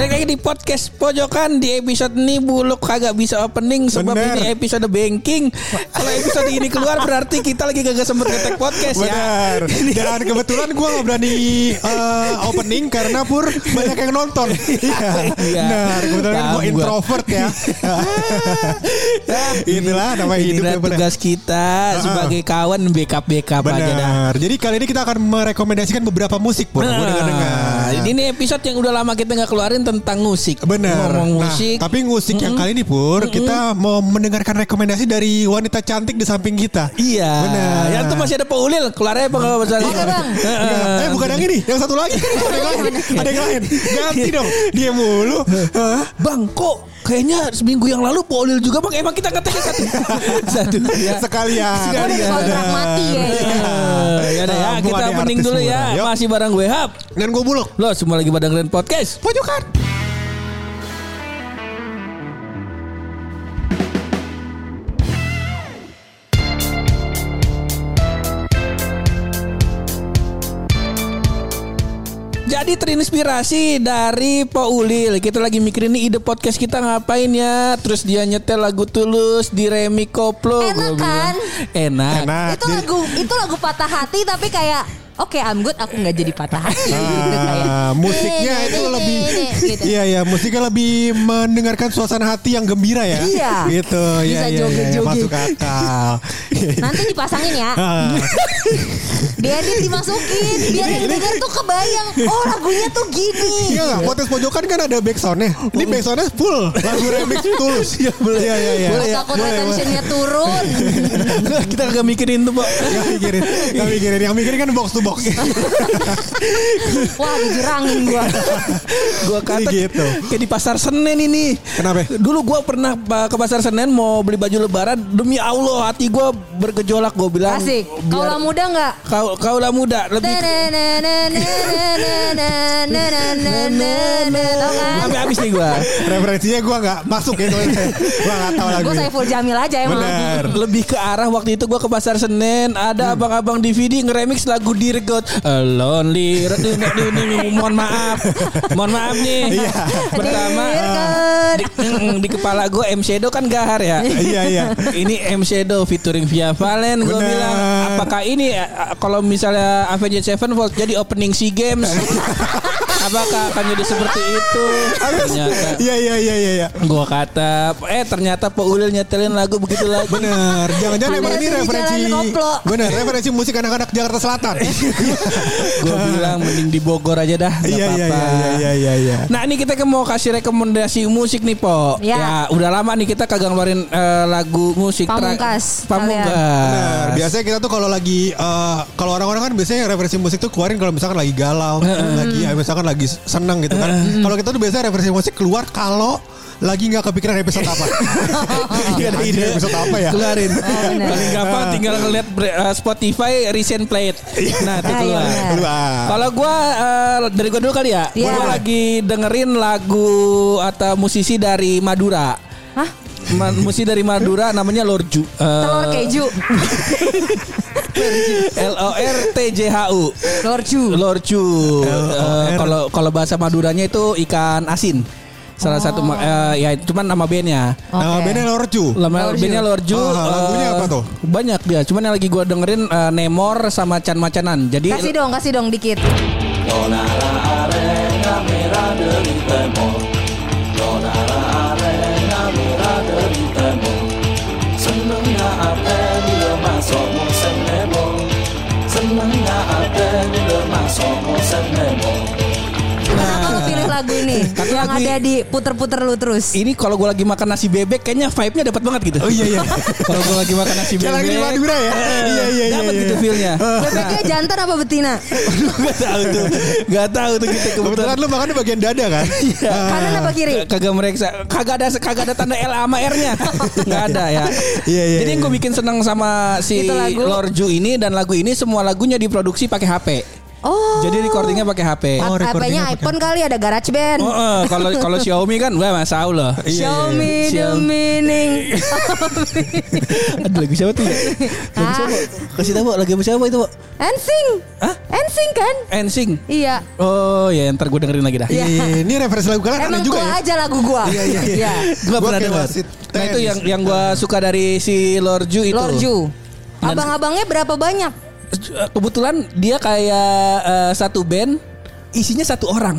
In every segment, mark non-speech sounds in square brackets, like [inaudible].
Balik lagi di podcast pojokan di episode ini buluk kagak bisa opening sebab Bener. ini episode banking. Kalau episode ini keluar berarti kita lagi kagak sempet ngetek podcast Benar. ya. Dan kebetulan gue nggak berani eh, opening karena pur banyak yang nonton. Iya. Iya. Benar. Kebetulan kan gue introvert ya. [laughs] Itulah nama Inilah hidupnya benar. tugas kita sebagai kawan backup backup aja dah. Benar. Jadi kali ini kita akan merekomendasikan beberapa musik pur. Gue dengar dengar. Nah, ini nih episode yang udah lama kita nggak keluarin tentang musik. Benar. Ngomong Nah, musik. tapi musik yang kali ini pur kita mau mendengarkan rekomendasi dari wanita cantik di samping kita. Iya. Benar. Ya itu masih ada Pak Ulil. Keluarnya apa nggak Bang. Eh bukan yang ini, yang satu lagi kan ada yang lain, ada yang lain. Ganti dong, dia mulu. Hah? Bang kok kayaknya seminggu yang lalu Pak Ulil juga bang emang kita ngetek satu [laughs] satu ya. Sekalian. Sekalian. Kontrak mati ya. ya udah ya Ah, kita artis dulu ya Yuk. masih bareng gue Hap Dan gue buluk. Lo semua lagi pada ngeren podcast Pojokan. jadi terinspirasi dari Pak Ulil kita lagi mikirin nih ide podcast kita ngapain ya terus dia nyetel lagu tulus di Remi Koplo Enak kan? enak Enak. Itu lagu itu lagu patah hati tapi kayak oke I'm good aku nggak jadi patah hati gitu kayak. Ah, musiknya "Nih, itu lebih nih, nih," gitu. Iya ya, musiknya lebih mendengarkan suasana hati yang gembira ya. Iya. Gitu. Iya Bisa iya iya, joget-joget. masuk akal. [laughs] Nanti dipasangin ya. Ah, [laughs] Diedit dimasukin biar yang denger tuh kebayang oh lagunya tuh gini. Iya nggak? Podcast pojokan kan ada backsoundnya. Ini backsoundnya full lagu remix tulus. [laughs] Iya boleh. Iya iya iya. Takut retentionnya turun. kita kagak mikirin tuh Pak Gak mikirin, gak mikirin. Yang mikirin kan box to box. Wah dijurangin gua. Gua kata Jadi gitu. kayak di pasar Senen ini. Kenapa? Dulu gua pernah ke pasar Senen mau beli baju lebaran demi Allah hati gua bergejolak gua bilang Asik. Kaulah muda nggak? kau kaulah muda lebih sampai habis nih gua. Referensinya gue gak masuk ya. Gue gak tahu lagu. Gue Saiful Jamil aja emang. Bener. Lebih ke arah waktu itu gua ke pasar Senen ada abang-abang DVD ngeremix lagu Dirgot A Lonely mohon maaf. Mohon maaf nih. Iya. Pertama di, mm, di kepala gue M Shadow kan gahar ya. Iya iya. ini M Shadow featuring Via Valen gue bilang apakah ini eh, kalau misalnya Avenged Sevenfold jadi opening SEA Games [laughs] apakah akan jadi seperti itu ternyata Iya iya iya iya. iya. gue kata eh ternyata Pak Ulil nyetelin lagu begitu lagi Bener. Jangan-jangan emang ini referensi. Bener. Referensi musik anak-anak Jakarta Selatan. [laughs] gue bilang mending di Bogor aja dah Iya iya apa-apa. iya iya iya. iya. Nah ini kita mau kasih rekomendasi musik nih Po Ya. Ya udah lama nih kita kagak ngeluarin eh, lagu musik Pamungkas Pamungkas Bener. Biasanya kita tuh kalau lagi eh, kalau orang-orang kan biasanya referensi musik tuh keluarin kalau misalkan lagi galau, lagi ya, misalkan lagi senang gitu kan. Kalau kita tuh biasanya referensi musik keluar kalau lagi nggak kepikiran episode apa. [laughs] Iya ada ide episode apa ya? Keluarin benar. [laughs] Paling gampang tinggal ngeliat bre- uh, Spotify recent played Nah itu Ah, iya, keluar. Kalau gue dari gue dulu kali ya Iya. Gue lagi dengerin lagu Atau musisi dari Madura Hah? Ma- Musisi dari Madura namanya Lorju Eh, Telur keju. L O R T J H U Lorju. Lorju Eh, Kalau kalau bahasa Maduranya itu ikan asin Salah satu ma- eh, ya cuman nama bandnya Nama Oke. bandnya Lorju. Lorju. bandnya Lorju. Ah, lagunya apa tuh? Banyak dia. Cuman yang lagi gua dengerin eh, Nemor sama Chan Macanan. Jadi Kasih dong, kasih dong dikit. Kenapa Karena yang ada di puter-puter lu terus. ini kalau gua lagi makan nasi bebek kayaknya vibe-nya dapat banget gitu. Oh iya iya. [laughs] kalau gua lagi makan nasi Kayak bebek. lagi di Madura ya. Iya iya iya. Dapat iya. gitu feel-nya. Bebeknya jantan apa betina? [laughs] Gak tahu tuh. Gak tahu tuh gitu Kebetulan kebetulan. lu makannya bagian dada kan? [laughs] Kanan apa kiri? Kagak mereka kagak ada kagak ada tanda L sama R-nya. Enggak ada ya. Iya, iya, Jadi yang iya. gue bikin seneng sama si. Lorju ini dan lagu ini semua lagunya diproduksi pakai HP. Oh. Jadi recordingnya pakai HP. Oh, HP-nya iPhone kali ada GarageBand. Oh, eh, kalau kalau [laughs] Xiaomi kan, wah masa Allah. Show me the Siap. meaning. [laughs] Ada lagu siapa tuh? ya? Lagu siapa? Kasih tahu lagu siapa itu, Pak? Ensing. Hah? Ensing kan? Ensing. Iya. Oh ya, ntar gue dengerin lagi dah. Iya. Iya, Ini referensi lagu kalian Emang aneh juga gua ya. aja lagu gua. Iya, iya, iya. Gue Gua pernah dengar. Nah itu yang yang gue suka dari si Lorju itu. Lorju. Abang-abangnya berapa banyak? Kebetulan dia kayak eh, satu band, isinya satu orang.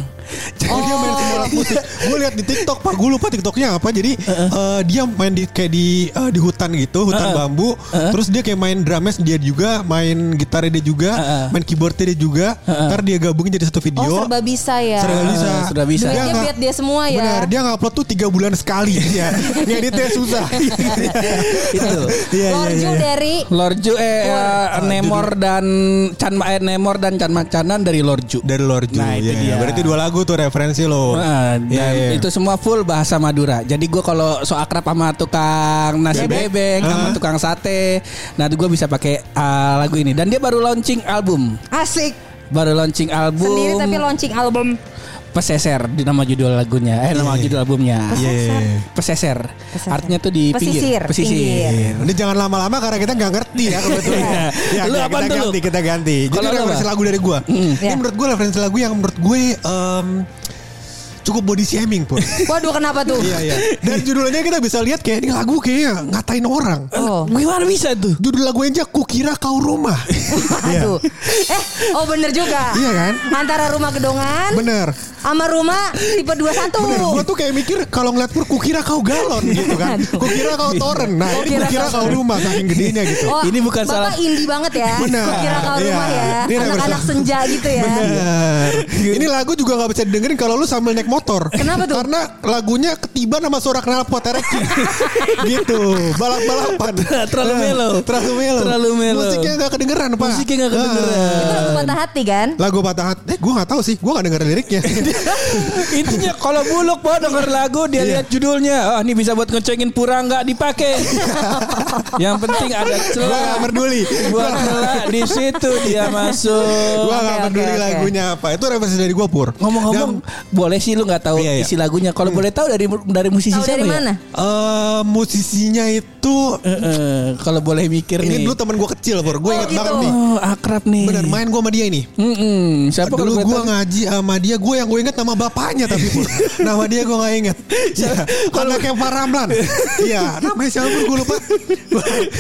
Jadi dia main semua alat musik. Gue lihat di TikTok pak, gue lupa TikToknya apa. Jadi eh, dia main di kayak di eh, di hutan gitu, hutan bambu. Terus dia kayak main drumnya dia juga, main gitarnya dia juga, Uh-uh. main keyboardnya dia juga. Ntar dia gabungin jadi satu Oh video. serba bisa ya. Serba bisa. Eh, serba bisa. Dia nggak- biar dia semua ya. Benar, dia ngupload tuh tiga bulan sekali [laughs] ya. Ngeditnya susah. [laughs] itu. Iya, iya, Lorju iya. dari Lorju eh eh, Nemor dan Chan eh, Nemor dan Chan Macanan dari Lorju. Dari Lorju. Nah, itu Iya, dia. Berarti dua lagu tuh referensi lo. Nah, dan Iya, iya. itu semua full bahasa Madura. Jadi gue kalau so akrab sama tukang nasi Bebek? bebek, sama Ah. tukang sate, nah gue bisa pakai uh, lagu ini. Dan dia baru launching album, asik baru launching album. sendiri tapi launching album. Peseser di nama judul lagunya, eh nama judul albumnya. Iya, iya, iya. Peseser. Pesisir. Artinya tuh di Pesisir, pinggir. Pesisir. pinggir. Ini jangan lama-lama karena kita nggak ngerti ya kebetulan. ya, Lu ya, apaan kita tuh lu? ganti, kita ganti. Jadi Kalau lu referensi apa? lagu dari gua. Ini Ya. menurut gua referensi lagu yang menurut gue em, cukup body shaming pun. [laughs] Waduh kenapa tuh? Iya iya. Dan judulnya kita bisa lihat kayak ini lagu kayaknya ngatain orang. Oh. Gimana bisa tuh? Judul lagu aja kukira kau rumah. [laughs] Iya. Aduh. Eh, oh bener juga. Iya kan? Antara rumah gedongan Bener. Sama rumah tipe 21. Bener. Gua tuh kayak mikir kalau ngeliat pur kukira kau galon gitu kan. Kukira kau toren. Nah ini Kukira kukira kau kau rumah saking gedenya gitu. Oh, Ini bukan Bapak salah. indie banget ya. Bener. Kira kau Iya. rumah ya. Anak-anak senja gitu ya. Bener. Ini lagu juga gak bisa didengerin kalau lu sambil naik motor. Kenapa tuh? Karena lagunya ketiban sama suara knalpot ereking. [laughs] gitu. Balap-balapan. Terlalu Eh, mellow. Terlalu melo. Terlalu mellow. Musiknya gak kedengeran, Pak. Musiknya nggak Eh, kedengeran. Itu lagu patah hati kan? Lagu patah hati. Eh, gue gak tahu sih. Gue gak denger liriknya. [laughs] [laughs] Intinya kalau buluk po denger lagu dia lihat judulnya, oh ini bisa buat ngecengin pura nggak dipakai. [laughs] Yang penting ada celah. gak peduli. Buat celah di situ dia [laughs] masuk. Gue gak peduli lagunya apa. Itu referensi dari gue, Pur. Ngomong-ngomong, boleh sih lu nggak tahu Iya, iya. isi lagunya. Kalau boleh tahu dari dari musisi siapa dari ya? mana? Eh, musisinya itu... Eh, eh, kalau boleh mikir Ini nih. dulu temen gue kecil, Pur. Gue Oh, inget gitu. banget nih. Oh, akrab nih. Bener, main gue sama dia ini. Mm-mm. Siapa kalau Dulu gue ngaji sama dia Gue yang gue inget nama bapaknya tapi pun [laughs] Nama dia gue gak inget Iya Anaknya Pak Ramlan Iya Namanya siapa pun gue lupa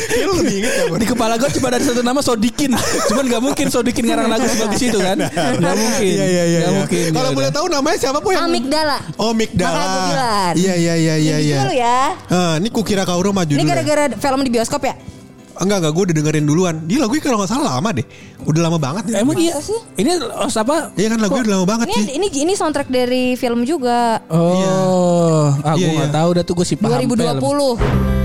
Kayak lu lebih inget ya Pur? Di kepala gue cuma ada satu nama Sodikin. Cuman gak mungkin Sodikin ngarang lagu sebagus itu kan. Gak mungkin. Iya iya iya Gak iya. mungkin. Kalau Ya boleh tahu namanya siapa pun yang Amigdala. Oh Mick Makanya gue Dala bilang. Iya iya iya iya Ini iya dulu ya. Ah, Ini kukira kau rumah Ini judulnya gara-gara film di bioskop ya? Enggak enggak gue udah dengerin duluan Dia lagunya kalau gak salah lama deh Udah lama banget nih Emang iya sih? Ini os apa? Iya kan lagunya udah lama banget Ini sih ini ini soundtrack dari film juga. Oh, ah gue Iya, nggak iya. tahu dah tuh gue sih paham. film. 2020. Iya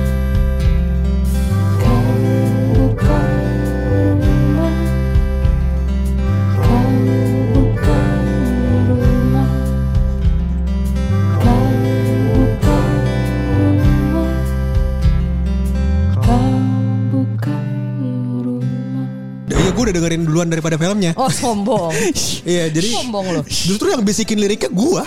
dengerin duluan daripada filmnya Oh sombong. [laughs] Iya jadi Sombong lu. Justru yang bisikin liriknya gua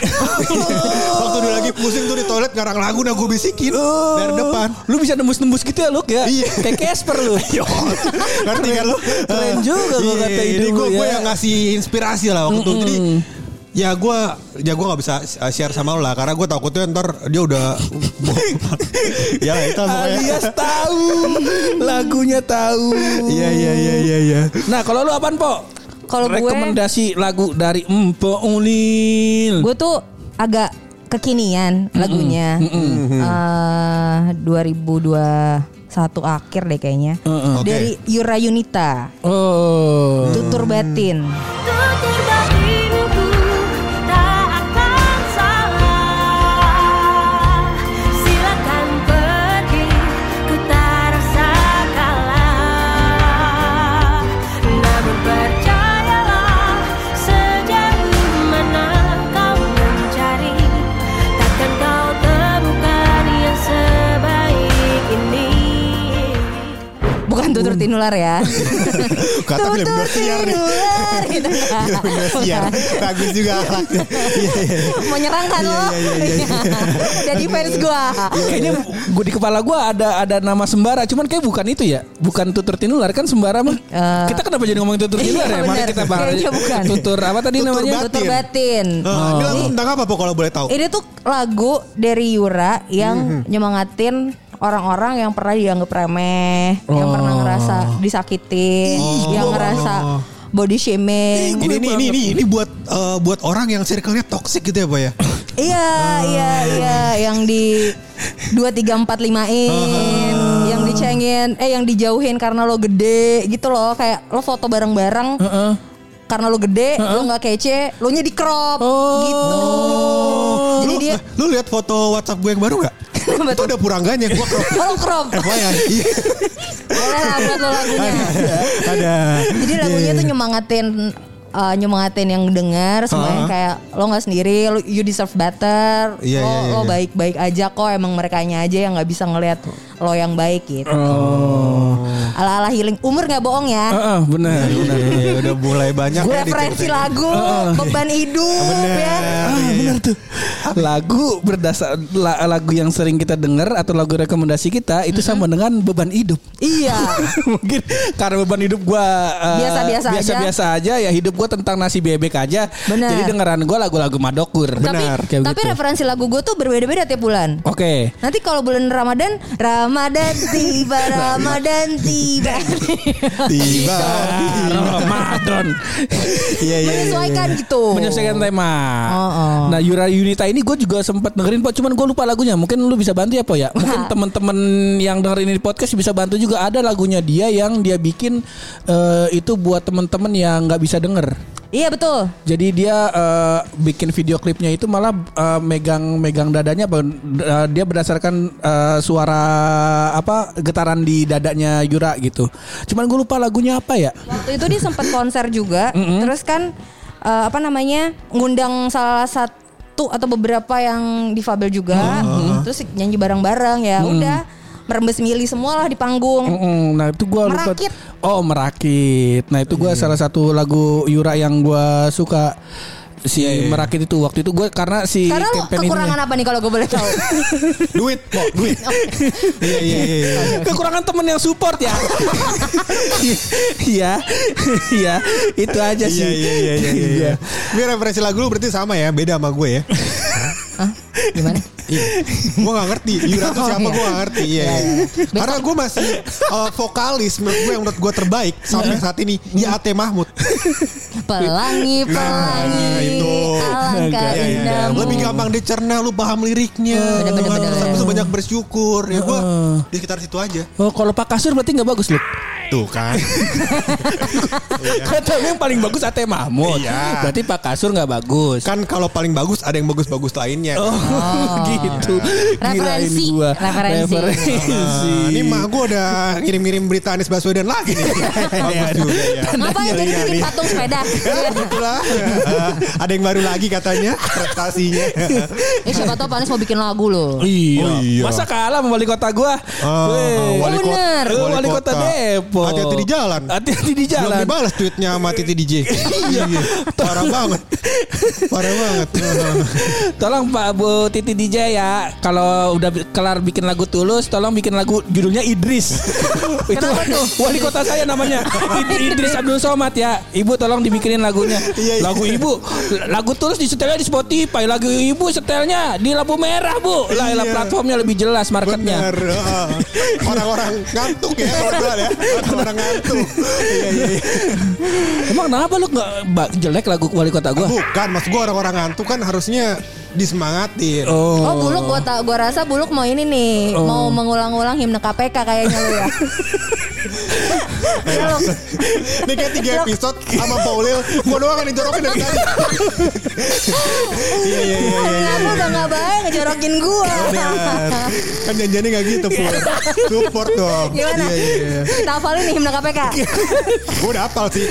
[laughs] Waktu dia lagi pusing tuh di toilet ngarang lagu Nah gue bisikin Dari depan Lu bisa nembus-nembus gitu ya lu ya? Iya. Kayak Casper lu. [laughs] Ngerti kan lu Keren juga gua Iya, kata ide gue ya. yang ngasih inspirasi lah waktu itu Jadi Ya gue Ya gue gak bisa uh, share sama lu lah Karena gue takutnya ntar Dia udah [laughs] Ya itu pokoknya Alias tahu. Lagunya tahu. Iya iya iya iya iya Nah, kalau lu apaan, Po? Kalau gue- rekomendasi lagu dari Empo Ulil. Gue tuh agak kekinian lagunya. Eh, 2021 akhir deh kayaknya. Oke. Dari Yura Yunita. Oh. Tutur batin. Tutur tutur Tinular ya. [laughs] Kata film Tutur Indosiar nih. Tinular gitu. [laughs] Indosiar. Bagus juga akhlaknya. [laughs] Iya, iya. Mau nyerang kan Iya, lo? iya. Jadi fans gua. Kayaknya gue di kepala gue ada ada nama sembara, cuman kayak bukan itu ya, bukan tutur tinular kan sembara mah. kita kenapa jadi ngomongin tutur iya, tinular ya? Mari kita bahas. Tutur apa tadi Tutur namanya? batin. Tutur batin. Ini lagu tentang apa kalau boleh tahu? Ini tuh lagu dari Yura yang Mhm. nyemangatin orang-orang yang pernah dianggap remeh, yang Oh. pernah ngerasa disakitin, yang ngerasa body shaming. Ini ini ini ini, ini buat eh, buat orang yang circle-nya toxic gitu ya, Pak ya? Iya, Ah. iya, iya, yang di dua tiga empat limain, Ah. yang dicengin, eh yang dijauhin karena lo gede gitu loh, kayak lo foto bareng-bareng. Heeh. Karena lo gede, lo nggak kece, lo nya di crop gitu. Jadi lu, dia lu lihat foto WhatsApp gue yang baru gak? Itu ada purangganya gue crop. Oh, lo crop. [laughs] FYI. Iya. Boleh lah buat lo lagunya. [laughs] ada. Jadi lagunya tuh nyemangatin uh, nyemangatin yang dengar semuanya kayak lo nggak sendiri, lo, you deserve better, Iya, lo iya, iya, lo iya. baik-baik aja kok, emang mereka aja yang nggak bisa ngelihat lo yang baik gitu. Oh. Ala-ala healing, umur nggak bohong ya. Heeh, benar, [laughs] benar. Iya, udah mulai banyak ya Referensi diceritain. lagu, beban hidup ya. Ah, benar tuh. Lagu berdasar la- lagu yang sering kita dengar atau lagu rekomendasi kita itu sama dengan beban hidup. Iya. [laughs] Mungkin karena beban hidup gua eh, Biasa-biasa aja. biasa-biasa aja ya hidup gua tentang nasi bebek aja. Benar. Jadi dengeran gua lagu-lagu Madokur. Tapi, Kayak tapi gitu. referensi lagu gue tuh berbeda-beda tiap bulan. Oke. Nanti kalau bulan Ramadan, Ramadan tiba, [laughs] Ramadan tiba. Tiba. Ramadan. Iya, iya, iya. Menyesuaikan gitu. Menyelesaikan tema. Oh, oh. Nah Yura Yunita ini gue juga sempat dengerin Pak, cuman gue lupa lagunya. Mungkin lu bisa bantu ya Po ya. Mungkin teman-teman yang dengerin ini podcast bisa bantu juga. Ada lagunya dia yang dia bikin eh, itu buat teman-teman yang nggak bisa denger. Iya betul. Jadi dia eh, bikin video klipnya itu malah eh, megang-megang dadanya, eh, dia berdasarkan eh, suara apa getaran di dadanya Yura gitu. Cuman gue lupa lagunya apa ya. Waktu itu dia sempat konser juga, [laughs] terus kan eh, apa namanya ngundang salah satu atau beberapa yang difabel juga, terus nyanyi bareng-bareng ya. Udah merembes mili semua lah di panggung. Mm-mm, Nah itu gue lupa. Merakit. Oh merakit. Nah itu gue salah satu lagu Yura yang gue suka si merakit itu waktu itu gue karena si Karena lo campaign ini- kekurangan apa nih kalau gue boleh tahu? [laughs] Duit, po, duit. [laughs] Iya, iya, iya. iya. kekurangan temen yang support ya. Iya, iya itu aja sih. Iya, iya, iya, iya, iya. Ini referensi lagu lu berarti sama ya, beda sama gue ya. Hah? Gimana? Gue gak ngerti Yura tuh siapa iya. gue gak ngerti iya, iya. Karena gue masih uh, vokalis menurut gue yang menurut gue terbaik sampai saat ini ya Ate Mahmud Pelangi, pelangi, Nah, itu. alangkah Iya, iya. indahmu. Lebih gampang dicerna lu paham liriknya Bener, bener, bener, bener. banyak bersyukur Ya gue di sekitar situ aja Oh kalau Pak Kasur berarti nggak bagus lu. Tuh kan [laughs] Kata lu yang paling bagus Ate Mahmud. Iya. Berarti Pak Kasur nggak bagus. Kan kalau paling bagus ada yang bagus-bagus lainnya Oh, gitu. Kirain Referensi. gua. Referensi. Referensi. Nah, Ini mah gue udah ngirim-ngirim berita Anies Baswedan lagi nih [laughs] Bagus juga ya Ngapain jadi Iya, bikin nih. patung sepeda? Ya, itulah. Ada yang baru lagi katanya prestasinya. [laughs] Eh siapa tahu Pak Anies mau bikin lagu loh. Iya. Oh, iya. Masa kalah sama wali kota gua? Oh, Weh. wali kota- Bener. Lu wali kota Depok. Hati-hati di jalan. Hati-hati di Belum jalan. dibalas tweetnya sama Titi DJ. [laughs] Iya. Parah banget. Parah banget. [laughs] Tolong Pak Bu Titi DJ ya Kalau udah kelar bikin lagu tulus Tolong bikin lagu judulnya Idris [laughs] Itu wali kota saya namanya Id- Idris Abdul Somad ya Ibu tolong dibikinin lagunya Iya, iya. Lagu ibu Lagu tulus disetelnya di Spotify Lagu ibu setelnya di lampu merah bu Lah Iya. platformnya lebih jelas marketnya. Ah. Orang-orang ngantuk ya ya. Orang ngantuk. [laughs] Iya, iya, iya. Emang kenapa lu gak ba- jelek lagu wali kota gua? Bukan, maksud gue orang-orang ngantuk kan harusnya disemangatin. Oh buluk gua tak gua rasa buluk mau ini nih Oh. mau mengulang-ulang himne KPK kayaknya lu ya. Ya. Ini kayak tiga episode sama Paulil. Gue doang kan dijorokin dari tadi. Iya, iya, iya. iya, iya. Kamu udah gak baik ngejorokin gua. Kan janjiannya gak gitu Pur Support dong Gimana? Iya iya iya Kita hafalin nih himne KPK. Gue udah hafal sih